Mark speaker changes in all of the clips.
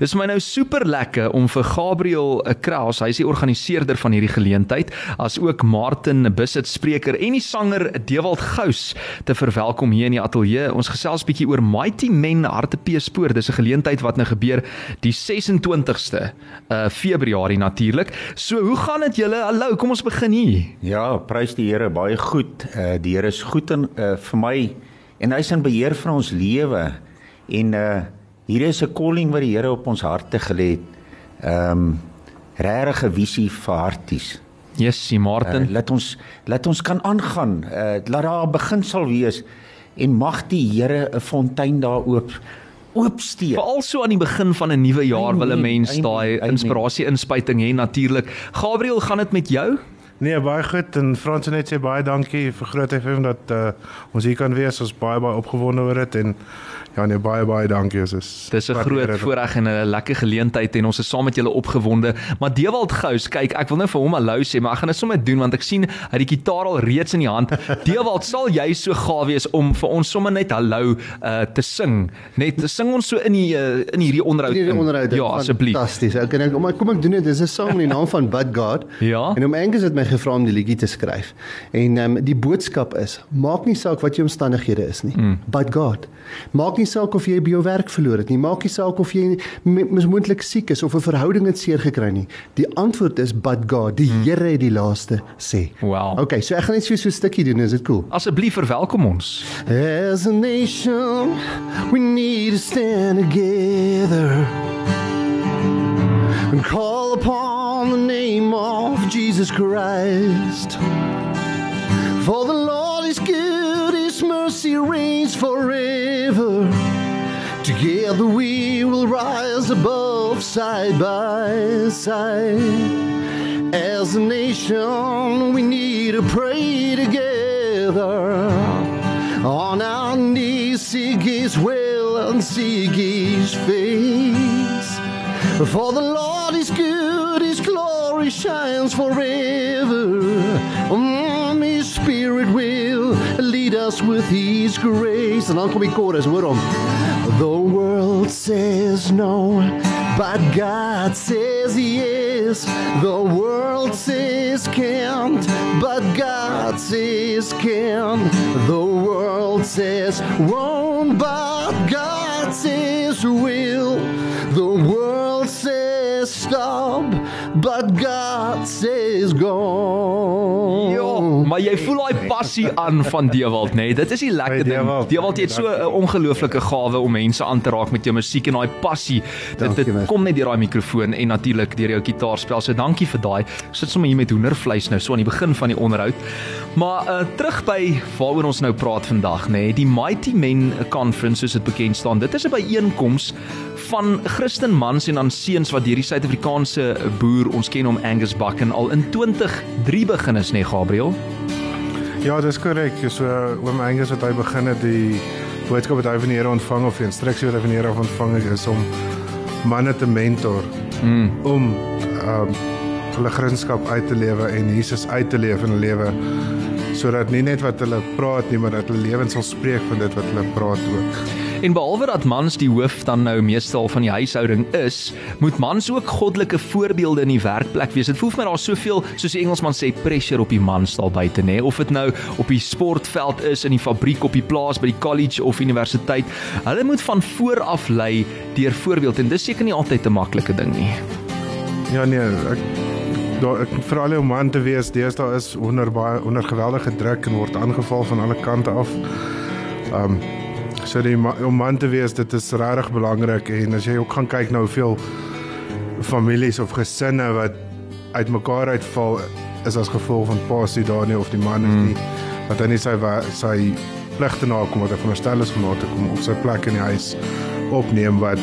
Speaker 1: Dis my nou super lekker om vir Gabriel Kraus, hy is die organiseerder van hierdie geleentheid, as ook Martin Busset spreker en die sanger Dewald Gous te verwelkom hier in die ateljee. Ons gesels bietjie oor Mighty Men Hartepespoort. Dis 'n geleentheid wat nou gebeur die 26ste uh Februarie natuurlik. So, hoe gaan dit julle? Hallo, kom ons begin hier.
Speaker 2: Ja, prys die Here baie goed. Uh die Here is goed en uh vir my en hy's in beheer van ons lewe. En uh hier is 'n calling wat die Here op ons harte gelê het. Ehm um, regtig 'n visie vir harties.
Speaker 1: Jessie Martin,
Speaker 2: uh, laat ons laat ons kan aangaan. Uh laat daar 'n begin sal wees en mag die Here 'n fontein daar oop oopsteek.
Speaker 1: Veral so aan die begin van 'n nuwe jaar wil 'n mens daai inspirasie inspuiting hê natuurlik. Gabriel, gaan dit met jou?
Speaker 3: Nee, baie goed en Frans net sê baie dankie vir Groot FM dat uh, ons hier kan wees. Ons baie baie opgewonde oor dit en Ja nee baie baie dankie is is
Speaker 1: Dis 'n groot voorreg en 'n lekker geleentheid en ons is saam met julle opgewonde. Maar Dewald Gous, kyk, ek wil nou vir hom hallo sê, maar ek gaan dit sommer doen want ek sien hy die gitaar al reeds in die hand. Dewald, sal jy so gaaf wees om vir ons sommer net hallo uh, te sing? Net sing ons so in die uh, in hierdie onderhoud.
Speaker 4: In hierdie onderhoud.
Speaker 1: Ja, asseblief.
Speaker 4: Fantasties. Ek kan kom ek kom ek doen dit. Dis 'n sang in die naam van Bud God.
Speaker 1: Ja.
Speaker 4: En om Angus het my gevra om die liedjie te skryf. En ehm um, die boodskap is: maak nie saak wat jou omstandighede is nie. Mm. Bud God. Maak nie saak of jy by jou werk verloor het nie. Maak nie saak of jy mismoontlik siek is of 'n verhouding het seer gekry nie. Die antwoord is but God. Die hmm. Here het die laaste sê.
Speaker 1: Wow.
Speaker 4: Okay, so ek gaan net so 'n stukkie doen. Is dit cool?
Speaker 1: Asseblief verwelkom ons.
Speaker 4: As a nation we need to stand together and call upon the name of Jesus Christ. For the Lord is good, his mercy reigns forever. Together we will rise above side by side. As a nation, we need to pray together. On our knees, seek His will and seek His face. For the Lord is good, glory shines forever. Mm, his Spirit will lead us with His grace. En dan kom die chorus, hom. The world says no, but God says yes. The world says can't, but God says can. The world says won't, but God says will. The world says stop, but God says go.
Speaker 1: Ja, maar jy voel daai passie aan van Dewald, nê? Nee, dit is die lekker ding. Dewald, Dewald het so 'n ongelooflike gawe om mense aan te raak met jou musiek en daai passie. Dit dit kom net deur daai mikrofoon en natuurlik deur jou gitaarspel. So dankie vir daai. Sit sommer hier met hoendervleis nou so aan die begin van die onderhoud. Maar uh terug by waaroor ons nou praat vandag, nê? Nee, die Mighty Men Conference soos dit bekend staan. Dit is 'n byeenkoms van Christen mans en dan seuns wat deur die Suid-Afrikaanse boer ons ken hom Angus Bucken al in 2003 begin is, nê, nee, Gabriel?
Speaker 3: Ja, dis korrek. So oom Angus het hy begin het die boodskap wat hy van die Here ontvang of die instruksie wat hy van die Here ontvang het is om manne te mentor mm. om um hulle Christendom uit te lewe en Jesus uit te leef in 'n lewe sodat nie net wat hulle praat nie, maar dat hulle lewens sal spreek van dit wat hulle praat ook.
Speaker 1: En behalwe dat mans die hoof dan nou meestal van die huishouding is, moet mans ook goddelike voorbeelde in die werkplek wees. Dit voel vir my daar's soveel, soos die Engelsman sê, pressure op die mans daar buite, nê? Of dit nou op die sportveld is, in die fabriek, op die plaas, by die college of universiteit. Hulle moet van voor af lei deur voorbeeld en dis seker nie altyd 'n maklike ding nie.
Speaker 3: Ja nee, ek daar ek vir al die man te wees, deesdae is onder baie onder geweldige druk en word aangeval van alle kante af. Um So die om man te wees, dit is regtig belangrik en as jy ook gaan kyk nou hoeveel families of gesinne wat uitmekaar uitval is as gevolg van pasie daar nie of die man is nie mm. wat hy nie sy sy pligte nakom wat hy veronderstel is om na te kom op sy plek in die huis opneem wat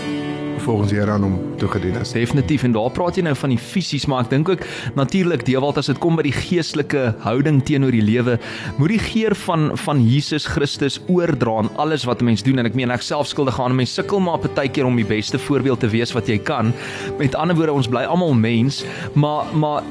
Speaker 3: volgens die Here aan hom toegedien is.
Speaker 1: Definitief en daar praat jy nou van die fisies, maar ek dink ook natuurlik deelwat as dit kom by die geestelike houding teenoor die lewe, moet die geer van van Jesus Christus oordra aan alles wat 'n mens doen en ek meen ek self skuldig aan mense sukkel maar partykeer om die beste voorbeeld te wees wat jy kan. Met ander woorde, ons bly almal mens, maar maar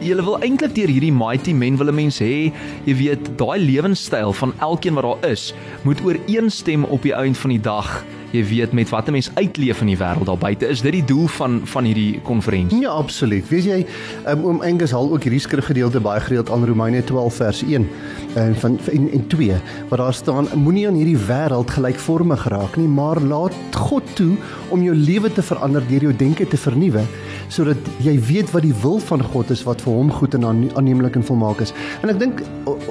Speaker 1: Julle wil eintlik deur hierdie mighty men wil 'n mens hê, jy weet, daai lewenstyl van elkeen wat daar is, moet ooreenstem op die einde van die dag jy weet met wat 'n mens uitleef in die wêreld daar buite. Is dit die doel van van hierdie konferensie?
Speaker 4: Ja, absoluut. Weet jy, um, oom Angus haal ook hierdie skrifgedeelte baie gereeld aan Romeine 12 vers 1 en van en, en 2 waar daar staan moenie aan hierdie wêreld gelykvormig raak nie, maar laat God toe om jou lewe te verander deur jou denke te vernuwe sodat jy weet wat die wil van God is wat vir hom goed en aanneemlik en volmaak is. En ek dink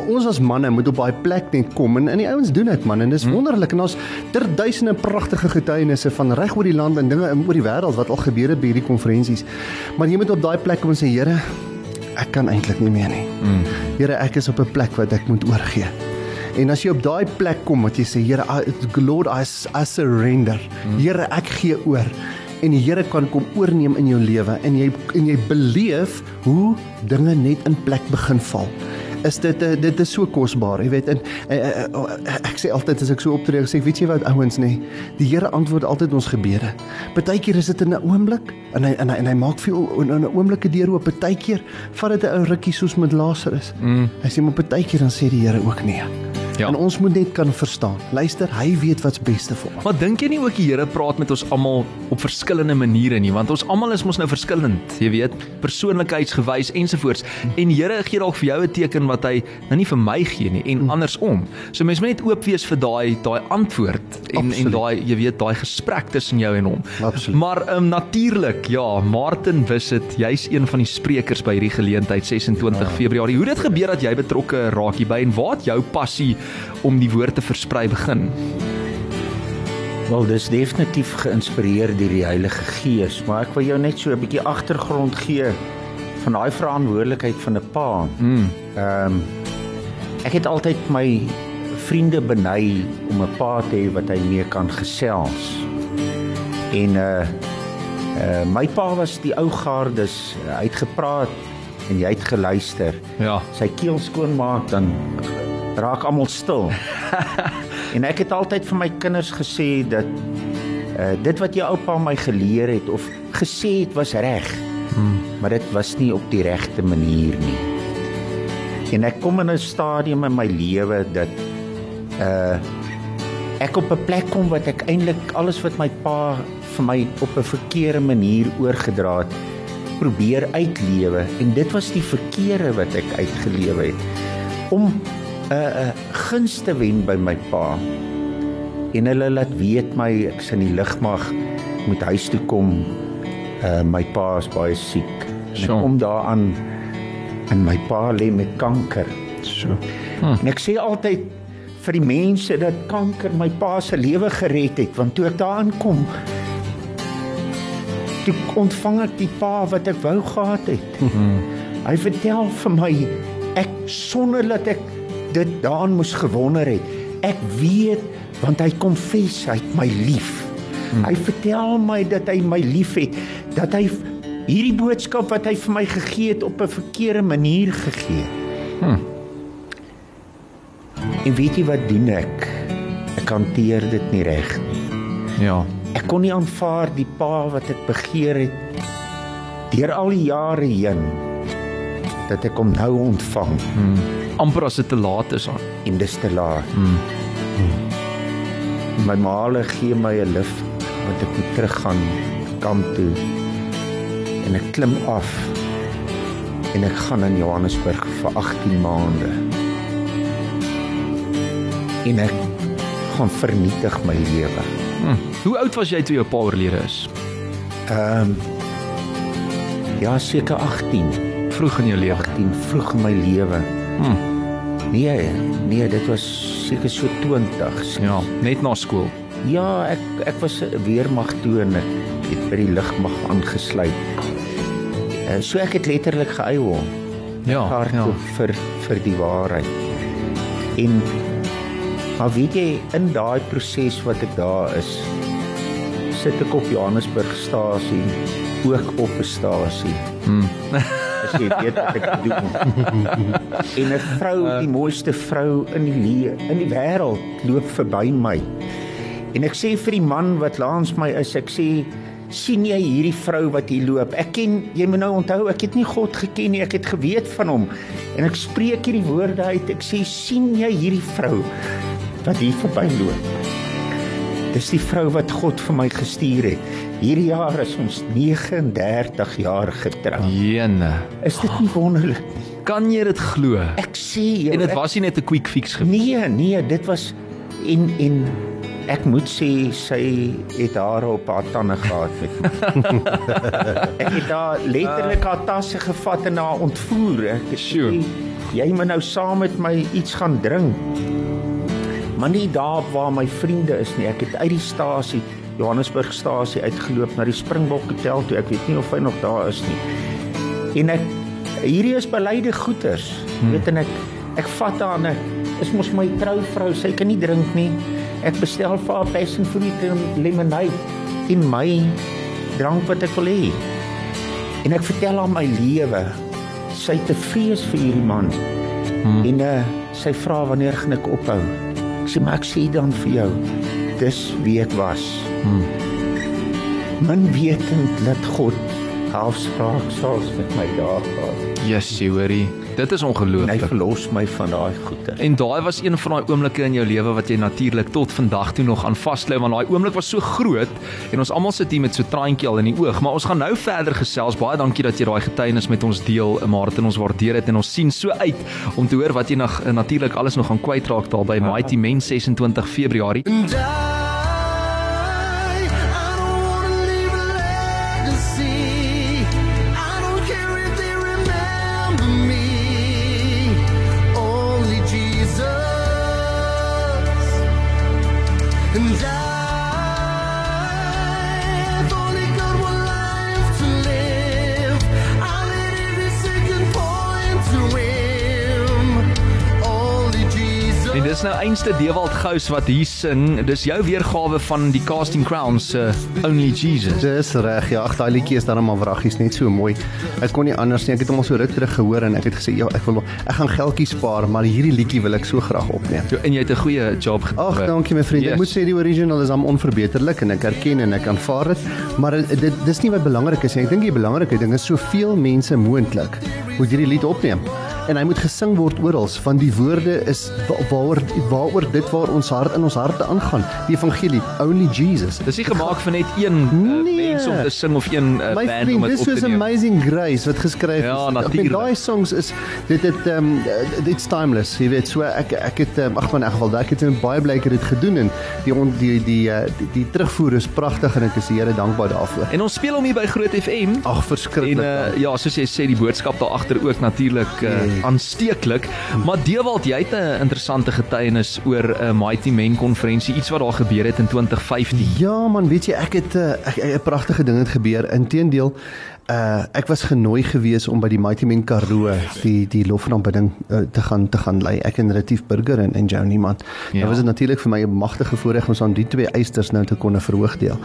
Speaker 4: ons as manne moet op daai plek net kom en, en die ouens doen dit man en dis hmm. wonderlik en ons ter duisende pragtige getuienisse van reg oor die land en dinge oor die wêreld wat al gebeur het by hierdie konferensies. Maar jy moet op daai plek kom en sê Here, ek kan eintlik nie meer nie. Mm. Here, ek is op 'n plek wat ek moet oorgee. En as jy op daai plek kom wat jy sê Here, Lord, I, I surrender. Mm. Here, ek gee oor en die Here kan kom oorneem in jou lewe en jy en jy beleef hoe dinge net in plek begin val is dit eh, dit is so kosbaar, jy weet. En, en, en oh, ek sê altyd as ek so optree, ek sê weet jy wat ouens nê, die Here antwoord altyd ons gebede. Partykeer is dit in 'n oomblik en hy en hy, en hy maak vir in 'n oomblike deur oop. Partykeer vat dit 'n ou rukkie soos met Lazarus. Mm. Hy sê maar partykeer dan sê die Here ook nee. Ja. En ons moet net kan verstaan. Luister, hy weet wat's beste vir ons.
Speaker 1: Maar dink jy nie ook die Here praat met ons almal op verskillende maniere nie, want ons almal is mos nou verskillend, jy weet, persoonlikheidsgewys ensovoorts. En die Here gee dalk vir jou 'n teken wat hy nou nie vir my gee nie en hmm. andersom. So mense moet net oop wees vir daai daai antwoord en Absoluut. en daai jy weet daai gesprek tussen jou en hom. Absoluut. Maar ehm um, natuurlik, ja, Martin Wisset, jy's een van die sprekers by hierdie geleentheid 26 ja. Februarie. Hoe dit gebeur dat jy betrokke raak hierby en waar het jou passie om die woord te versprei begin?
Speaker 2: Wel, dis definitief geïnspireer deur die Heilige Gees, maar ek wil jou net so 'n bietjie agtergrond gee van daai verantwoordelikheid van 'n pa. Mm. Ehm um, ek het altyd my vriende beny om 'n pa te hê wat hy mee kan gesels. En uh uh my pa was die ou gaardes, hy het gepraat en jy het geluister. Ja. Sy keel skoon maak dan raak almal stil. en ek het altyd vir my kinders gesê dat uh dit wat jou oupa my geleer het of gesê het was reg. Hmm. Maar dit was nie op die regte manier nie. En ek kom in 'n stadium in my lewe dat uh ek op 'n plek kom wat ek eintlik alles wat my pa vir my op 'n verkeerde manier oorgedra het probeer uitlewe en dit was die verkeerde wat ek uitgelewe het om 'n uh, 'n uh, gunste wen by my pa. En hulle laat weet my ek sin die lugmag moet huis toe kom. Uh my pa is baie siek. En ek kom daaraan en my pa lê met kanker. So. Hm. En ek sê altyd vir die mense dat kanker my pa se lewe gered het want toe ek daar aankom toe ontvang ek die pa wat ek wou gehad het. Hm. Hy vertel vir my ek sonder dat ek dit daan moes gewonder het. Ek weet want hy konfess hy het my lief. Hmm. Hy vertel my dat hy my liefhet, dat hy hierdie boodskap wat hy vir my gegee het op 'n verkeerde manier gegee. Hmm. En weet jy wat doen ek? Ek hanteer dit nie reg nie. Ja. Ek kon nie aanvaar die pa wat ek begeer het deur al die jare heen dat ek hom nou ontvang. Hmm
Speaker 1: amper as dit te laat is aan.
Speaker 2: En dis te laat. Mm. Mm. My maale gee my 'n lift want ek moet teruggaan kamp toe. En ek klim af en ek gaan in Johannesburg vir 18 maande. En ek gaan vernietig my lewe.
Speaker 1: Mm. Hoe oud was jy toe jou pa oorlede is?
Speaker 2: Ehm um, Ja, seker 18.
Speaker 1: Vroeg in jou lewe.
Speaker 2: 18, vroeg in my lewe. Hmm. Nee, nee, dit was seker so 20.
Speaker 1: Ja, net na skool.
Speaker 2: Ja, ek ek was weermag toe en ek het by die lugmag aangesluit. En so ek het letterlik geëiwel. Ja, ja. vir vir die waarheid. En maar weet jy in daai proses wat ek daar is, sit ek op Johannesburgstasie, ook op 'n stasie. Hmm. as jy weet wat ek doen. en 'n vrou, die mooiste vrou in die in die wêreld loop verby my. En ek sê vir die man wat langs my is, ek sê sien jy hierdie vrou wat hier loop? Ek ken, jy moet nou onthou, ek het nie God geken nie, ek het geweet van hom. En ek spreek hierdie woorde uit. Ek sê sien jy hierdie vrou wat hier verby loop? Dis die vrou wat God vir my gestuur het. Hierdie jaar is ons 39 jaar getroud.
Speaker 1: Jene.
Speaker 2: Is dit nie wonderlik nie?
Speaker 1: Kan jy dit glo?
Speaker 2: Ek sê jou.
Speaker 1: En dit was nie net 'n quick fix gewees.
Speaker 2: Nee, nee, dit was en en ek moet sê sy het haar op haar tande gehad met my. ek het haar letterlik haar tasse gevat en haar ontvoer. Ek sê jy moet nou saam met my iets gaan drink. Maar nie daar waar my vriende is nie. Ek het uit die stasie Johannesburg stasie uitgeloop na die Springbok Hotel toe. Ek weet nie of hy nog daar is nie. En ek hierdie is beleide goeters. Hmm. Weet en ek ek vat en ek is mos my trouvrou. Sy kan nie drink nie. Ek bestel vir haar passion fruit en lemonade in my drank wat ek wil hê. En ek vertel haar my lewe. Sy te vrees vir hierdie man. Hmm. En uh, sy vra wanneer gaan ek ophou? Ek sê maar ek sê dan vir jou. Dis wie ek was. Hmm. Man wetend dat God afspraak soos met my daar gehad.
Speaker 1: Jessie, hoorie. Dit is
Speaker 2: En hy
Speaker 1: ongelooflik.
Speaker 2: verlos my van daai goeie.
Speaker 1: En daai was een van daai oomblikke in jou lewe wat jy natuurlik tot vandag toe nog aan vasklou want daai oomblik was so groot en ons almal sit hier met so traantjie al in die oog, maar ons gaan nou verder gesels. Baie dankie dat jy daai getuienis met ons deel, Martin. Ons waardeer dit en ons sien so uit om te hoor wat jy nog natuurlik alles nog gaan kwytraak daar by Mighty Men 26 Februarie.
Speaker 5: I,
Speaker 1: dis nou einste Dewald Gous wat hier sing. Dis jou weergawe van die Casting Crowns se uh, Only Jesus.
Speaker 4: Dis reg. Ja, ag daai liedjie is dan maar wraggies net so mooi. Ek kon nie anders nie. Ek het hom al so ruk terug gehoor en ek het gesê ja, ek wil ek gaan geldjies spaar, maar hierdie liedjie wil ek so graag opneem.
Speaker 1: Jo, En jy het 'n goeie job gedoen.
Speaker 4: Ag, dankie my vriend.
Speaker 1: Yes.
Speaker 4: Ek moet sê die original is am onverbeterlik en ek erken en ek aanvaar dit, maar dit dis nie wat belangrik is nie. Ek dink die belangrike ding is soveel mense moontlik moet hierdie lied opneem. En hy moet gesing word oral, want die woorde is wa- waaroor waaroor dit waar ons hart in ons harte aangaan. Die evangelie, only Jesus.
Speaker 1: Dis nie gemaak vir net een uh,
Speaker 4: Nee.
Speaker 1: mens om te sing of een uh,
Speaker 4: My
Speaker 1: band
Speaker 4: vriend,
Speaker 1: om dit op te neem.
Speaker 4: Amazing Grace wat geskryf
Speaker 1: Ja,
Speaker 4: is. Ek Daai songs is dit het um, dit's timeless. Jy weet, so ek ek het um, ag man in elk geval, ek het met baie bly ek het dit gedoen en die on, die die uh, die, die terugvoer is pragtig en ek is die Here dankbaar daarvoor.
Speaker 1: En ons speel hom hier by Groot FM.
Speaker 4: Ag
Speaker 1: En
Speaker 4: verskriklik.
Speaker 1: uh, ja, soos jy sê, die boodskap daar agter ook natuurlik uh,
Speaker 4: Yes.
Speaker 1: Aansteeklik. Maar Dewald, jy het 'n interessante getuienis oor 'n uh, Mighty Men konferensie, iets wat daar gebeur het in 2015.
Speaker 4: Ja man, weet jy ek het 'n uh, 'n pragtige ding het gebeur. Inteendeel, uh ek was genooi gewees om by die Mighty Men Karoo die die lofaanbidding uh, te gaan te gaan lei. Ek en Retief Burger en en Johnny man. Ja.
Speaker 1: Ja.
Speaker 4: Dit was natuurlik vir my 'n magtige voorreg om saam die twee eisters nou te kon verhoog deel.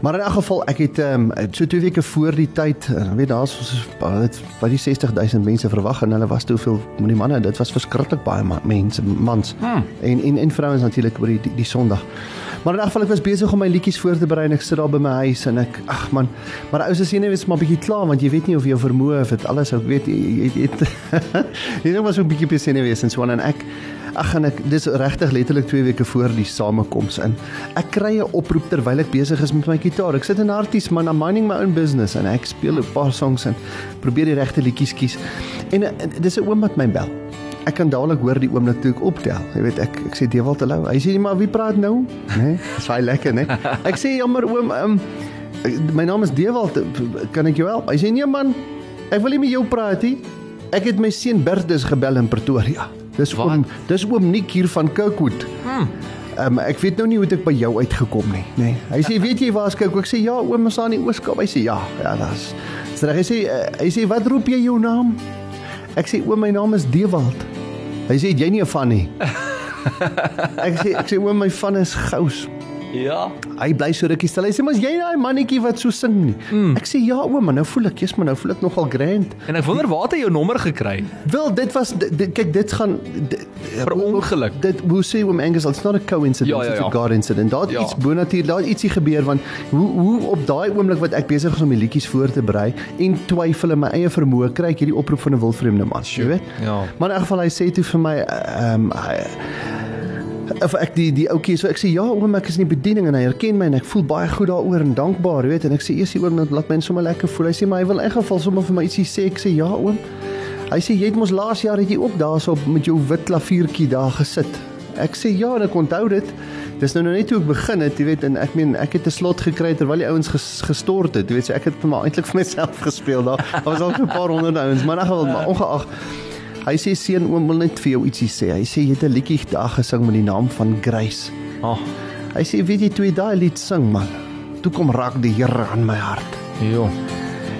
Speaker 4: Maar in elk geval, ek het um, so twee weke voor die tyd, uh, weet daar's dit by die 60000 mense verwag en hulle was te hoeveel met die manne, dit was verskriklik baie mense, mans. Hmm. En en en vrouens natuurlik oor die die, die Sondag. Maar in elk geval ek was besig om my liedjies voor te berei en ek sit daar by my huis en ek ag man, maar ou se senuwees is maar bietjie klaar want jy weet nie of jou vermoë of dit alles ek weet jy jy het jy dink was 'n bietjie besig senuwees en so aan en ek ag en ek dis regtig letterlik 2 weke voor die samekoms in. Ek kry 'n oproep terwyl ek besig is met my gitaar. Ek sit in 'n arties man, I'm minding my own business en ek speel 'n paar songs en probeer die regte liedjies kies. En, en dis 'n oom wat my bel. Ek kan dadelik hoor die oomblik toe ek optel. Jy weet ek ek sê Dewald hallo. Hy sê maar wie praat nou? Né? Nee, dis baie lekker, né? Ek sê jammer oom, um, my naam is Dewald. Kan ek jou help? Hy sê nee man, ek wil nie met jou praat nie. Ek het my seun Bertus gebel in Pretoria. Dis
Speaker 1: Wat?
Speaker 4: oom, dis oom Nick hier van Kirkwood. Hmm. Um, ek weet nou nie hoe dit ek by jou uitgekom nie, nê. Nee. Hy sê weet jy waar is Kirkwood? Ek sê ja, oom is aan die Ooskaap. Hy sê ja, ja. Dis reg. Hy sê uh, hy sê wat roep jy jou naam? Ek sê oom my naam is Dewald. Hy sê jy nie 'n van nie. ek sê ek sê oom my van is Gous.
Speaker 1: Ja.
Speaker 4: Hy bly so rukkie stil. Hy sê maar jy daai mannetjie wat so sing nie? Mm. Ek sê ja maar nou voel ek, jy's maar nou voel ek nogal grand.
Speaker 1: En ek wonder waar het hy jou nommer gekry?
Speaker 4: Wel, dit was dit, dit, kyk dit gaan dit,
Speaker 1: Per ongeluk.
Speaker 4: Dit hoe sê oom Angus, it's not a coincidence,
Speaker 1: Ja, ja,
Speaker 4: it's
Speaker 1: ja.
Speaker 4: a God incident. Daar het
Speaker 1: Ja.
Speaker 4: iets bonatuur, daar het ietsie gebeur want hoe hoe op daai oomblik wat ek besig is om die liedjies voor te berei en twyfel in my eie vermoë, kry ek hierdie oproep van 'n wildvreemde man, jy weet?
Speaker 1: Ja.
Speaker 4: Maar in elk geval hy sê toe vir my ehm um, hy of ek die die ouetjie so ek sê ja oom ek is in die bediening en hy herken my en ek voel baie goed daaroor en dankbaar weet en ek sê eers oom dat laat my sommer lekker voel hy sê maar hy wil in geval sommer vir my ietsie sê ek sê ja oom hy sê jy het mos laas jaar het jy ook daarso met jou wit klaviertjie daar gesit ek sê ja ek onthou dit Dis nou nou net hoe ek begin het, jy weet, en ek meen ek het 'n slot gekry terwyl die ouens ges, gestort het. Jy weet, so ek het maar eintlik vir myself gespeel daar. Daar was al so 'n paar honderd ouens, maar in geval maar ongeag Hy sê seun oom wil net vir jou ietsie sê. Hy sê jy het 'n liedjie daar gesing met die naam van Grace.
Speaker 1: Ag. Oh.
Speaker 4: Hy sê weet jy toe jy daai lied sing man, toe kom raak die Here aan my hart.
Speaker 1: Jo.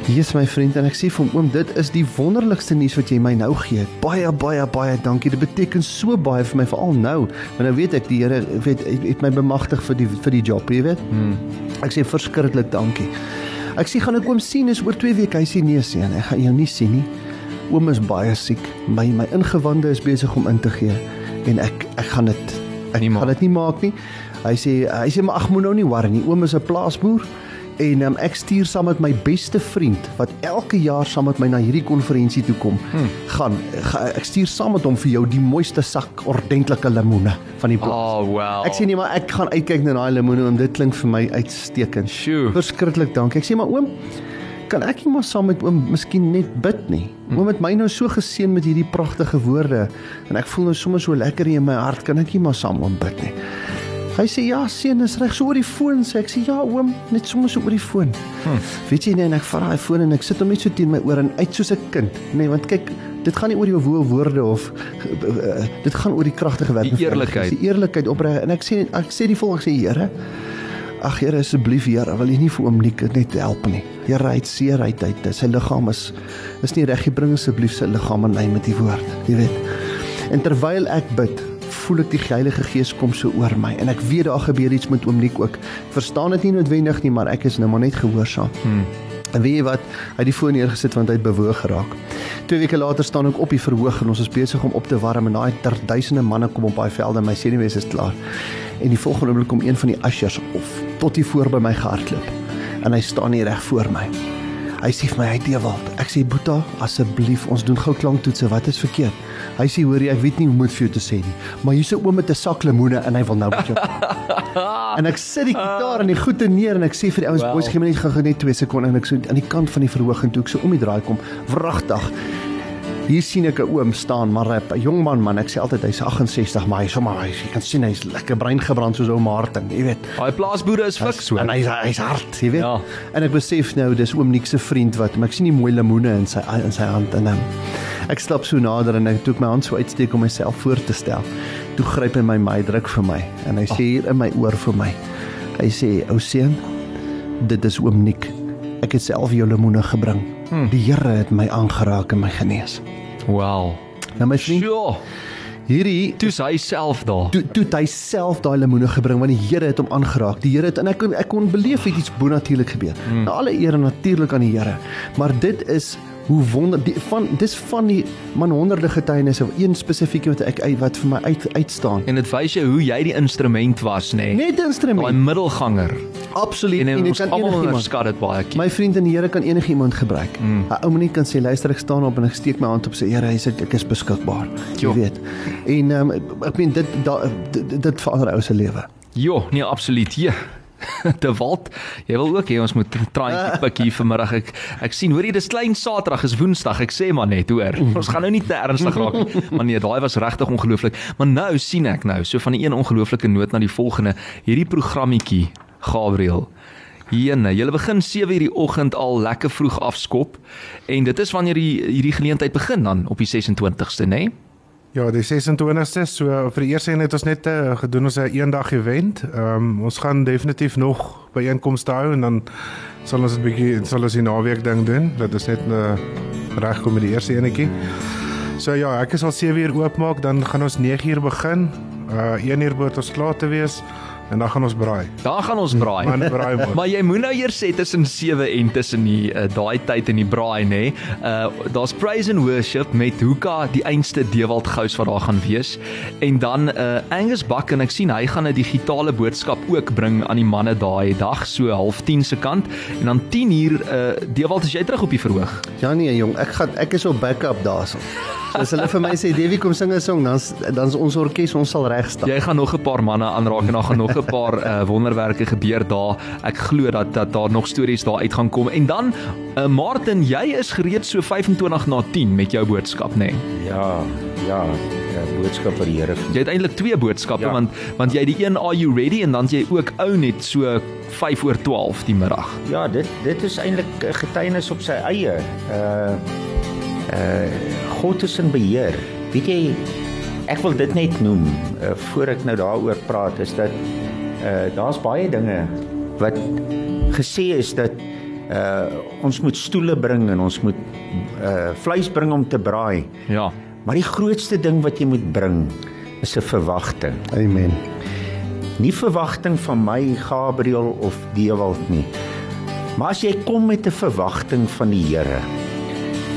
Speaker 4: Hier is my vriend en ek sê vir hom oom dit is die wonderlikste nuus wat jy my nou gee. Baie baie baie dankie. Dit beteken so baie vir my veral nou. Want nou weet ek die Here weet het my bemagtig vir die vir die job, jy weet. Hmm. Ek sê verskriklik dankie. Ek sê gaan ek oom sien is oor 2 weke. Hy sê nee seun, ek gaan jou nie sien nie. Oom is baie siek. My my ingewande is besig om in te gee en ek ek gaan dit ek nie gaan dit nie maak nie. Hy sê hy sê maar ag moet nou nie worry nie. Oom is 'n plaasboer en um, ek stuur saam met my beste vriend wat elke jaar saam met my na hierdie konferensie toe kom. Hmm. Gaan ga, ek stuur saam met hom vir jou die mooiste sak ordentlike lemoene van die plaas.
Speaker 1: Oh wow.
Speaker 4: Ek sê nee maar ek gaan uitkyk na daai lemoene want dit klink vir my uitstekend.
Speaker 1: Sjoe.
Speaker 4: Verskriklik dankie. Ek sê maar oom kan ek nie maar saam met oom miskien net bid nie. Oom het my nou so geseën met hierdie pragtige woorde en ek voel nou sommer so lekker in my hart. Kan ek nie maar saam oom bid nie? Hy sê ja, seun, is reg so oor die foon sê ek sê ja oom, net sommer so oor die foon. Hmm. Weet jy nee, en ek vat daai foon en ek sit hom net so teen my oor en uit soos 'n kind. Nee, want kyk, dit gaan nie oor jou woorde of uh, dit gaan oor die kragtige werk
Speaker 1: van die eerlikheid.
Speaker 4: Die eerlikheid opreg en ek sê ek sê die volgende sê Here, Ag Here asseblief Here, wil U nie vir oom Nick net help nie. Here, hy het seer uit uit. Sy liggaam is is nie reg gebring asseblief sy liggaam aan my met die woord, jy weet. En terwyl ek bid, voel ek die Heilige Gees kom so oor my en ek weet daar gebeur iets met oom Nick ook. Verstaan dit nie noodwendig nie, maar ek is nou maar net gehoorsaam. Hmm. En weet jy wat? Hy het die foon neergesit want hy het bewoog geraak. Twee weke later staan ek op die verhoog en ons is besig om op te warm en daai duisende manne kom op daai velde en my senuwees is klaar en die volgende oomblik kom een van die ushers of tot hier voor by my gehardloop en hy staan hier reg voor my. Hy sê vir my hy Dewald, ek sê Boeta, asseblief ons doen gou klanktoetse, wat is verkeerd? Hy sê hoor jy, ek weet nie hoe moet vir jou te sê nie, maar hier's 'n oom met 'n sak lemoene en hy wil nou met jou. en ek sit die gitaar en die goeie neer en ek sê vir die ouens, wow. boys, gee my net gou net 2 sekondes en ek so aan die kant van die verhoog en toe ek so om die draai kom, wragtig Hier sien ek 'n oom staan, maar 'n jong man man, ek sê altyd hy's 68, maar hy sommer hy jy kan sien hy's lekker brein gebrand soos ou Martin, jy weet.
Speaker 1: Daai plaasboere is fiks so.
Speaker 4: En hy's hy's hard, jy weet. Ja. En ek besef nou dis oom Nick se vriend wat, maar ek sien die mooi lemoene in sy in sy hand en um, ek stap so nader en ek toe ek my hand so uitsteek om myself voor te stel. Toe gryp hy my my druk vir my en hy sê hier in my oor vir my. Hy sê ou seun, dit is oom Nick. Ek het self jou lemoene gebring. Hmm. Die Here het my aangeraak en my genees.
Speaker 1: Wow.
Speaker 4: Nou my vriend.
Speaker 1: Sure.
Speaker 4: Hierdie
Speaker 1: toe hy self daar.
Speaker 4: Toe toe hy self daai lemoene gebring want die Here het hom aangeraak. Die Here het en ek ek kon beleef iets bonatuurlik gebeur. Hmm. Nou alle eer natuurlik aan die Here. Maar dit is hoe wonder die, van dis van die man honderde getuienisse een spesifiek wat ek wat vir my uit uitstaan.
Speaker 1: En dit wys jou hoe jy die instrument was nê? Nee.
Speaker 4: net 'n instrument.
Speaker 1: Daai middelganger.
Speaker 4: Absoluut
Speaker 1: en, en, en kan enigiemand skat dit baie
Speaker 4: my vriend en die Here kan enigiemand gebruik. 'n mm. ou menie kan sê luister ek staan op en ek steek my hand op sê Here hy sê ek is beskikbaar. Jy weet. En um, ek meen dit da, dit, dit verander ou se lewe.
Speaker 1: Jo nee absoluut. Ja te Walt, jy wil ook hê ons moet traantjie pik hier vanmiddag. Ek ek sien, hoor jy, dis klein Saterdag, is Woensdag. Ek sê maar net, hoor. Ons gaan nou nie te ernstig raak nie. Maar nee, daai was regtig ongelooflik. Maar nou sien ek nou, so van die een ongelooflike noot na die volgende, hierdie programmetjie, Gabriel. Hierne, jy begin 7:00 die oggend al lekker vroeg afskop en dit is wanneer die hierdie geleentheid begin dan op die 26ste, nê? Nee?
Speaker 3: Ja, die 26ste, so vir die eerste een het ons net uh, gedoen ons 'n eendag event. Ehm um, ons gaan definitief nog by einkomste hou en dan sal ons 'n bietjie sal ons die naweek ding doen. Dit is net 'n uh, eh, regkom met die eerste enetjie. So ja, ek is al 7 uur oopmaak, dan gaan ons 9 uur begin. Uh 1 uur moet ons klaar te wees. En dan gaan ons braai.
Speaker 1: Dan gaan ons braai.
Speaker 3: Man braai moet.
Speaker 1: maar jy moet nou eers sê tussen 7 en tussen die uh, daai tyd in die braai nê. Nee. Uh daar's praise and worship met Hoeka die einste Dewald Gous wat daar gaan wees en dan uh Angus Buck en ek sien hy gaan 'n digitale boodskap ook bring aan die manne daai dag so half 10 se kant en dan 10 uur uh Dewald as jy terug op die verhoog.
Speaker 4: Ja nee jong, ek gaan ek is op backup daarso. So as hulle vir my sê Dewie kom sing 'n song, dan dan is ons orkes ons sal reg staan.
Speaker 1: Jy gaan nog 'n paar manne aanraak en dan gaan nog 'n paar uh, wonderwerke gebeur daar. Ek glo dat dat daar nog stories daar uit gaan kom. En dan uh, Martin, jy is gereed so 25 na 10 met jou boodskap, nê? Nee?
Speaker 2: Ja, ja, ja, boodskap vir die Here.
Speaker 1: Jy het eintlik twee boodskappe ja. want want jy het die een are you ready en dan jy ook ou net so 5 oor 12 die middag.
Speaker 2: Ja, dit dit is eintlik 'n getuienis op sy eie. Uh uh God is in beheer. Weet jy ek wil dit net noem uh, voor ek nou daaroor praat is dat uh daar's baie dinge wat gesê is dat uh ons moet stoele bring en ons moet uh vleis bring om te braai.
Speaker 1: Ja.
Speaker 2: Maar die grootste ding wat jy moet bring is 'n verwagting.
Speaker 4: Amen.
Speaker 2: Nie verwagting van my Gabriel of Dewald nie. Maar as jy kom met 'n verwagting van die Here.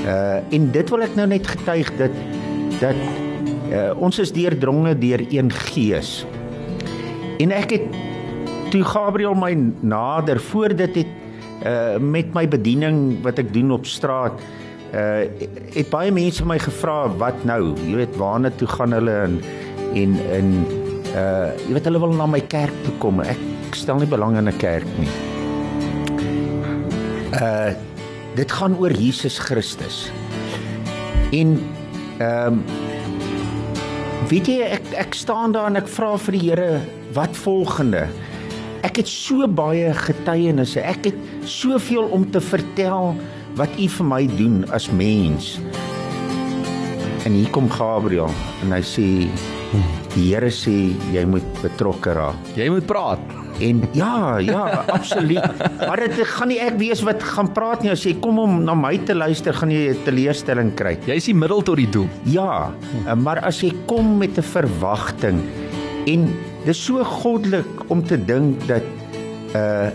Speaker 2: Uh en dit wil ek nou net getuig dat dat uh, ons is deurdronge deur een gees. En ek het toe Gabriel my nader voor dit het uh met my bediening wat ek doen op straat uh het baie mense my gevra wat nou? Jy weet waarna toe gaan hulle en en en uh jy weet hulle wil na my kerk toe kom. Ek stel nie belang in 'n kerk nie. Uh dit gaan oor Jesus Christus. En ehm um, weet jy ek ek staan daar en ek vra vir die Here wat volgende ek het so baie getuienisse ek het soveel om te vertel wat u vir my doen as mens. En hier kom Gabriel en hy sê die Here sê jy moet betrokke raak.
Speaker 1: Jy moet praat.
Speaker 2: En ja, ja, absoluut. Maar dit gaan nie ek wees wat gaan praat nie as jy kom om na my te luister, gaan jy 'n teleurstelling kry.
Speaker 1: Jy is die middel tot die doel.
Speaker 2: Ja, maar as jy kom met 'n verwagting en dis so goddelik om te dink dat uh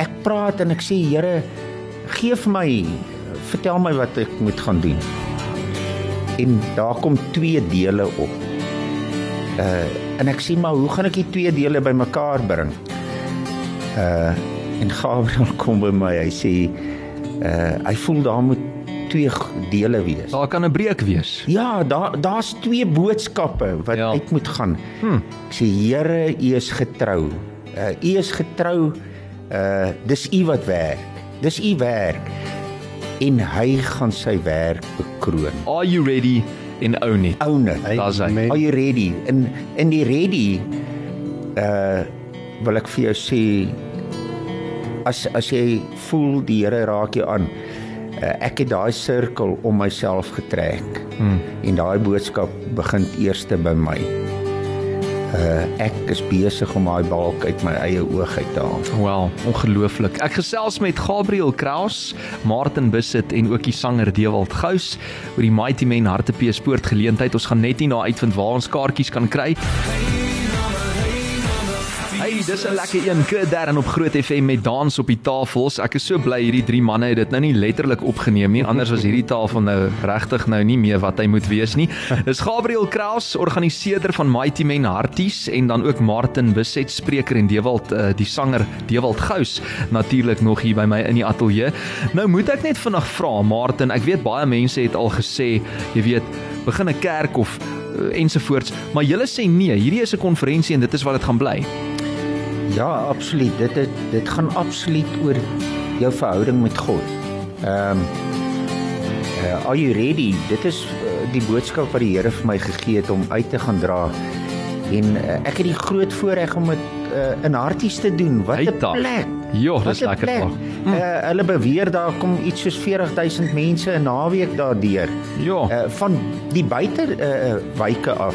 Speaker 2: ek praat en ek sê Here gee vir my vertel my wat ek moet gaan doen. En daar kom twee dele op. Uh en ek sê maar hoe gaan ek die twee dele bymekaar bring? Uh en Gabriel kom by my. Hy sê uh hy voel daar moet twee dele wees.
Speaker 1: Daar kan 'n breek wees.
Speaker 2: Ja, daar daar's twee boodskappe wat ja. uit moet gaan. Hm. Ek sê Here, U is getrou. Uh U is getrou. Uh dis U wat werk. Dis u werk en hy gaan sy werk bekroon.
Speaker 1: Are you ready in own it?
Speaker 2: Own it.
Speaker 1: Daar's hy.
Speaker 2: Are you ready? In in die ready uh wil ek vir jou sê as as jy voel die Here raak jou aan. Uh, ek het daai sirkel om myself getrek. Hmm. En daai boodskap begin eerste by my uh, ek is besig om daai balk uit my eie oog uit te haal.
Speaker 1: Wel, ongelooflik. Ek gesels met Gabriel Kraus, Martin Bisset en ook die sanger Dewald Gous oor die Mighty Men Hartepees Poort geleentheid. Ons gaan net nie na uitvind waar ons kaartjies kan kry. Hey. Hey, dis 'n lekker een. K3 op Groot FM met dans op die tafels. Ek is so bly hierdie drie manne het dit nou nie letterlik opgeneem nie. Anders was hierdie tafel nou regtig nou nie meer wat hy moet wees nie. Dis Gabriel Kraus, organiseerder van Mighty Men Harties en dan ook Martin Beset, spreker en Dewald uh, die sanger Dewald Gous natuurlik nog hier by my in die ateljee. Nou moet ek net vinnig vra Martin, ek weet baie mense het al gesê, jy weet, begin 'n kerk of uh, ensovoorts, maar julle sê nee, hierdie is 'n konferensie en dit is wat dit gaan bly.
Speaker 2: Ja, absoluut. Dit dit dit gaan absoluut oor jou verhouding met God. Ehm um, uh, Are you ready? Dit is uh, die boodskap wat die Here vir my gegee het om uit te gaan dra. En uh, ek het die groot voorreg om dit uh, in harties te doen. Wat 'n plek.
Speaker 1: Ja, dis lekker plek.
Speaker 2: Hm. Uh, hulle beweer daar kom iets soos 40000 mense 'n naweek daardeur.
Speaker 1: Ja.
Speaker 2: Uh, van die buite uh, wyke af.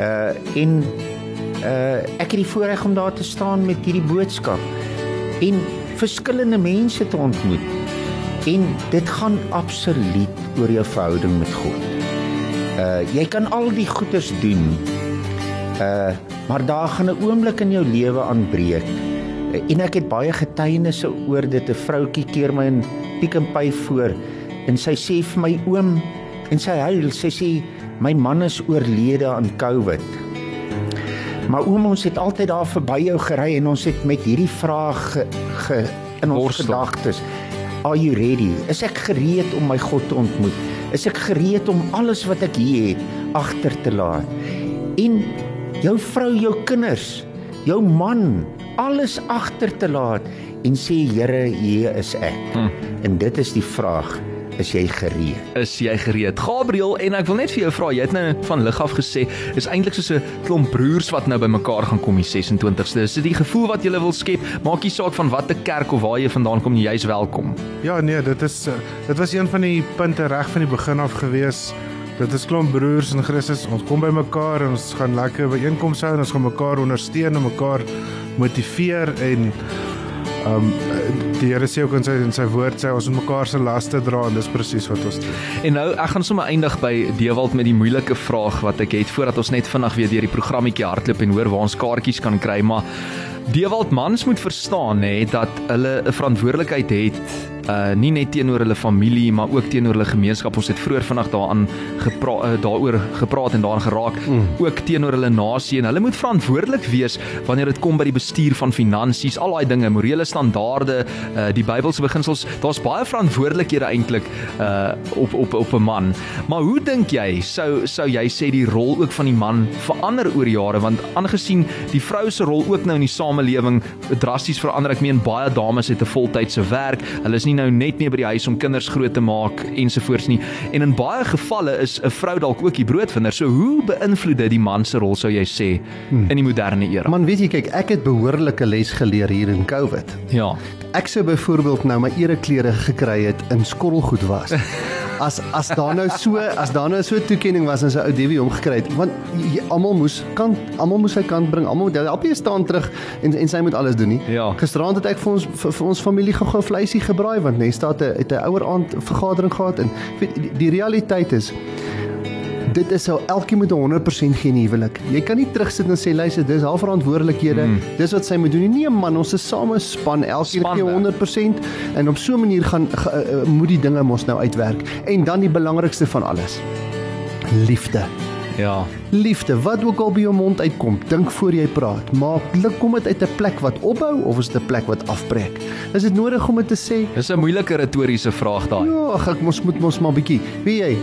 Speaker 2: Uh en uh ek het die voorreg om daar te staan met hierdie boodskap en verskillende mense te ontmoet. En dit gaan absoluut oor jou verhouding met God. Uh jy kan al die goeders doen. Uh maar daar gaan 'n oomblik in jou lewe aanbreek. Uh, en ek het baie getuienisse oor dit. 'n Vroutjie keer my in Pick n Pay voor en sy sê vir my oom en sy huil, sy sê my man is oorlede aan COVID. Maar oom ons het altyd daar verby jou gery en ons het met hierdie vraag ge, ge, in ons gedagtes. Are you ready? Is ek gereed om my God te ontmoet? Is ek gereed om alles wat ek hier het agter te laat? En jou vrou, jou kinders, jou man, alles agter te laat en sê Here, hier is ek. Hm. En dit is die vraag. Is jy gereed?
Speaker 1: Is jy gereed? Gabriel, en ek wil net vir jou vra, jy het nou van lig af gesê, is eintlik soos 'n klomp broers wat nou bymekaar gaan kom die 26ste. Is dit die gevoel wat jy wil skep? Maak nie saak van watter kerk of waar jy vandaan kom, jy's welkom.
Speaker 3: Ja, nee, dit is eh, dit was een van die punte reg van die begin af gewees. Dit is klomp broers in Christus. Ons kom bymekaar en ons gaan lekker byeenkomste hou en ons gaan mekaar ondersteun en mekaar motiveer en um, die Here sê ook in sy in sy woord sê ons moet mekaar se laste dra en dis presies wat ons doen.
Speaker 1: En nou ek gaan sommer eindig by Dewald met die moeilike vraag wat ek het voordat ons net vinnig weer deur die programmetjie hardloop en hoor waar ons kaartjies kan kry, maar Dewald mans moet verstaan nê dat hulle 'n verantwoordelikheid het uh nie net teenoor hulle familie maar ook teenoor hulle gemeenskap. Ons het vroeër vandag daaraan gepraat uh, daaroor gepraat en daaraan geraak. Mm. Ook teenoor hulle nasie en hulle moet verantwoordelik wees wanneer dit kom by die bestuur van finansies, al daai dinge, morele standaarde, uh die Bybelse beginsels. Daar's baie verantwoordelikhede eintlik uh op op op 'n man. Maar hoe dink jy sou sou jy sê die rol ook van die man verander oor jare want aangesien die vrou se rol ook nou in die samelewing drasties verander. Ek meen baie dames het 'n voltydse werk. Hulle is nie nou net meer by die huis om kinders groot te maak ensovoorts nie. En in baie gevalle is 'n vrou dalk ook die broodvinder. So hoe beïnvloed dit die man se rol sou jy sê hmm. in die moderne era?
Speaker 4: Man, weet jy kyk, ek het behoorlike les geleer hier in COVID.
Speaker 1: Ja.
Speaker 4: Ek sou byvoorbeeld nou my ereklere gekry het in skottelgoed was. as as daar nou so as daar nou so 'n toekenning was en sy ou Dewie hom gekry het want almal moes kan almal moes sy kant bring almal moet help jy staan terug en en sy moet alles doen nie
Speaker 1: ja.
Speaker 4: gisteraand het ek vir ons vir, vir ons familie gou-gou vleisie gebraai want Nesta het 'n ouer aand vergadering gehad en weet die, die realiteit is dit is sou elkeen moet 100% gee in huwelik. Jy kan nie terugsit en sê luister, dis haar verantwoordelikhede. Mm. Dis wat sy moet doen. Nee man, ons is same span, elkeen gee 100% en op so 'n manier gaan uh, moet die dinge mos nou uitwerk. En dan die belangrikste van alles. Liefde.
Speaker 1: Ja.
Speaker 4: Liefde, wat ook al by jou mond uitkom, dink voor jy praat. Maak lik kom dit uit 'n plek wat opbou of is dit 'n plek wat afbreek? Is dit nodig om dit te sê?
Speaker 1: Dis 'n moeilike retoriese vraag daai.
Speaker 4: Ja, ag ek mos moet mos maar bietjie. Wie jy,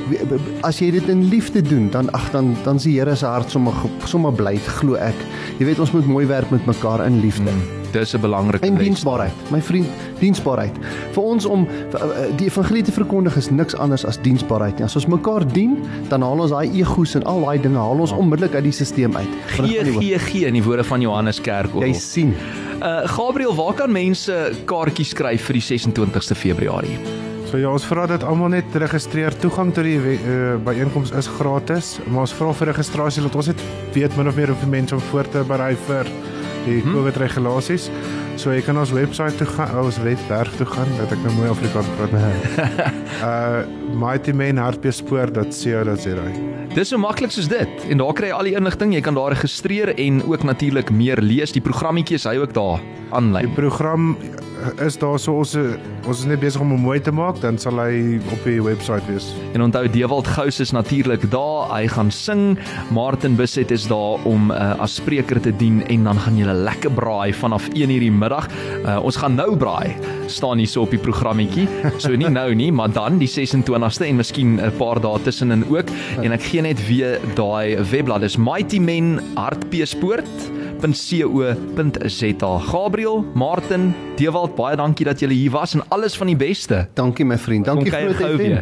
Speaker 4: as jy dit in liefde doen, dan ag dan dan die Here se hart sommer sommer bly, glo ek. Jy weet ons moet mooi werk met mekaar in liefde. Mm.
Speaker 1: Dis 'n belangrike
Speaker 4: en diensbaarheid. My vriend, diensbaarheid. Vir ons om eh, die evangelie te verkondig is niks anders as diensbaarheid nie. As ons mekaar dien, dan haal ons daai egos en al daai dinge haal ons onmiddellik uit die stelsel uit.
Speaker 1: Gee gee gee in die woorde van Johannes Kerk.
Speaker 4: Jy sien.
Speaker 1: Uh Gabriel, waar kan mense kaartjies skryf vir die 26ste Februarie?
Speaker 3: So ja, ons vra dat almal net registreer. Toegang tot die uh, byeenkoms is gratis, maar ons vra vir registrasie dat ons net weet min of meer hoeveel mense om voor te berei vir die hmm. COVID regulasies. So jy kan ons webwerf toe gaan, ons webwerf toe gaan, dat ek nou mooi Afrikaans praat. uh mightymanhartbeespoort.co.za.
Speaker 1: Dis so maklik soos dit. En daar kry jy al die inligting. Jy kan daar registreer en ook natuurlik meer lees. Die programmetjies hy ook daar aanlyn.
Speaker 3: Die program is daar so ons ons is net besig om hom mooi te maak, dan sal hy op die webwerf wees.
Speaker 1: En onthou Dewald Gous is natuurlik daar. Hy gaan sing. Martin Busset is daar om uh, as spreker te dien en dan gaan julle lekker braai vanaf 1:00 die middag. Uh, ons gaan nou braai. Staan hier so op die programmetjie. So nie nou nie, maar dan die 26ste en miskien 'n paar dae tussenin ook. En ek gee net weer daai webblad. Dis Mighty Men Hartbeespoort www.co.za. Gabriel, Martin, Dewald, baie dankie dat julle hier was en alles van die beste.
Speaker 4: Dankie my vriend. Dankie vir die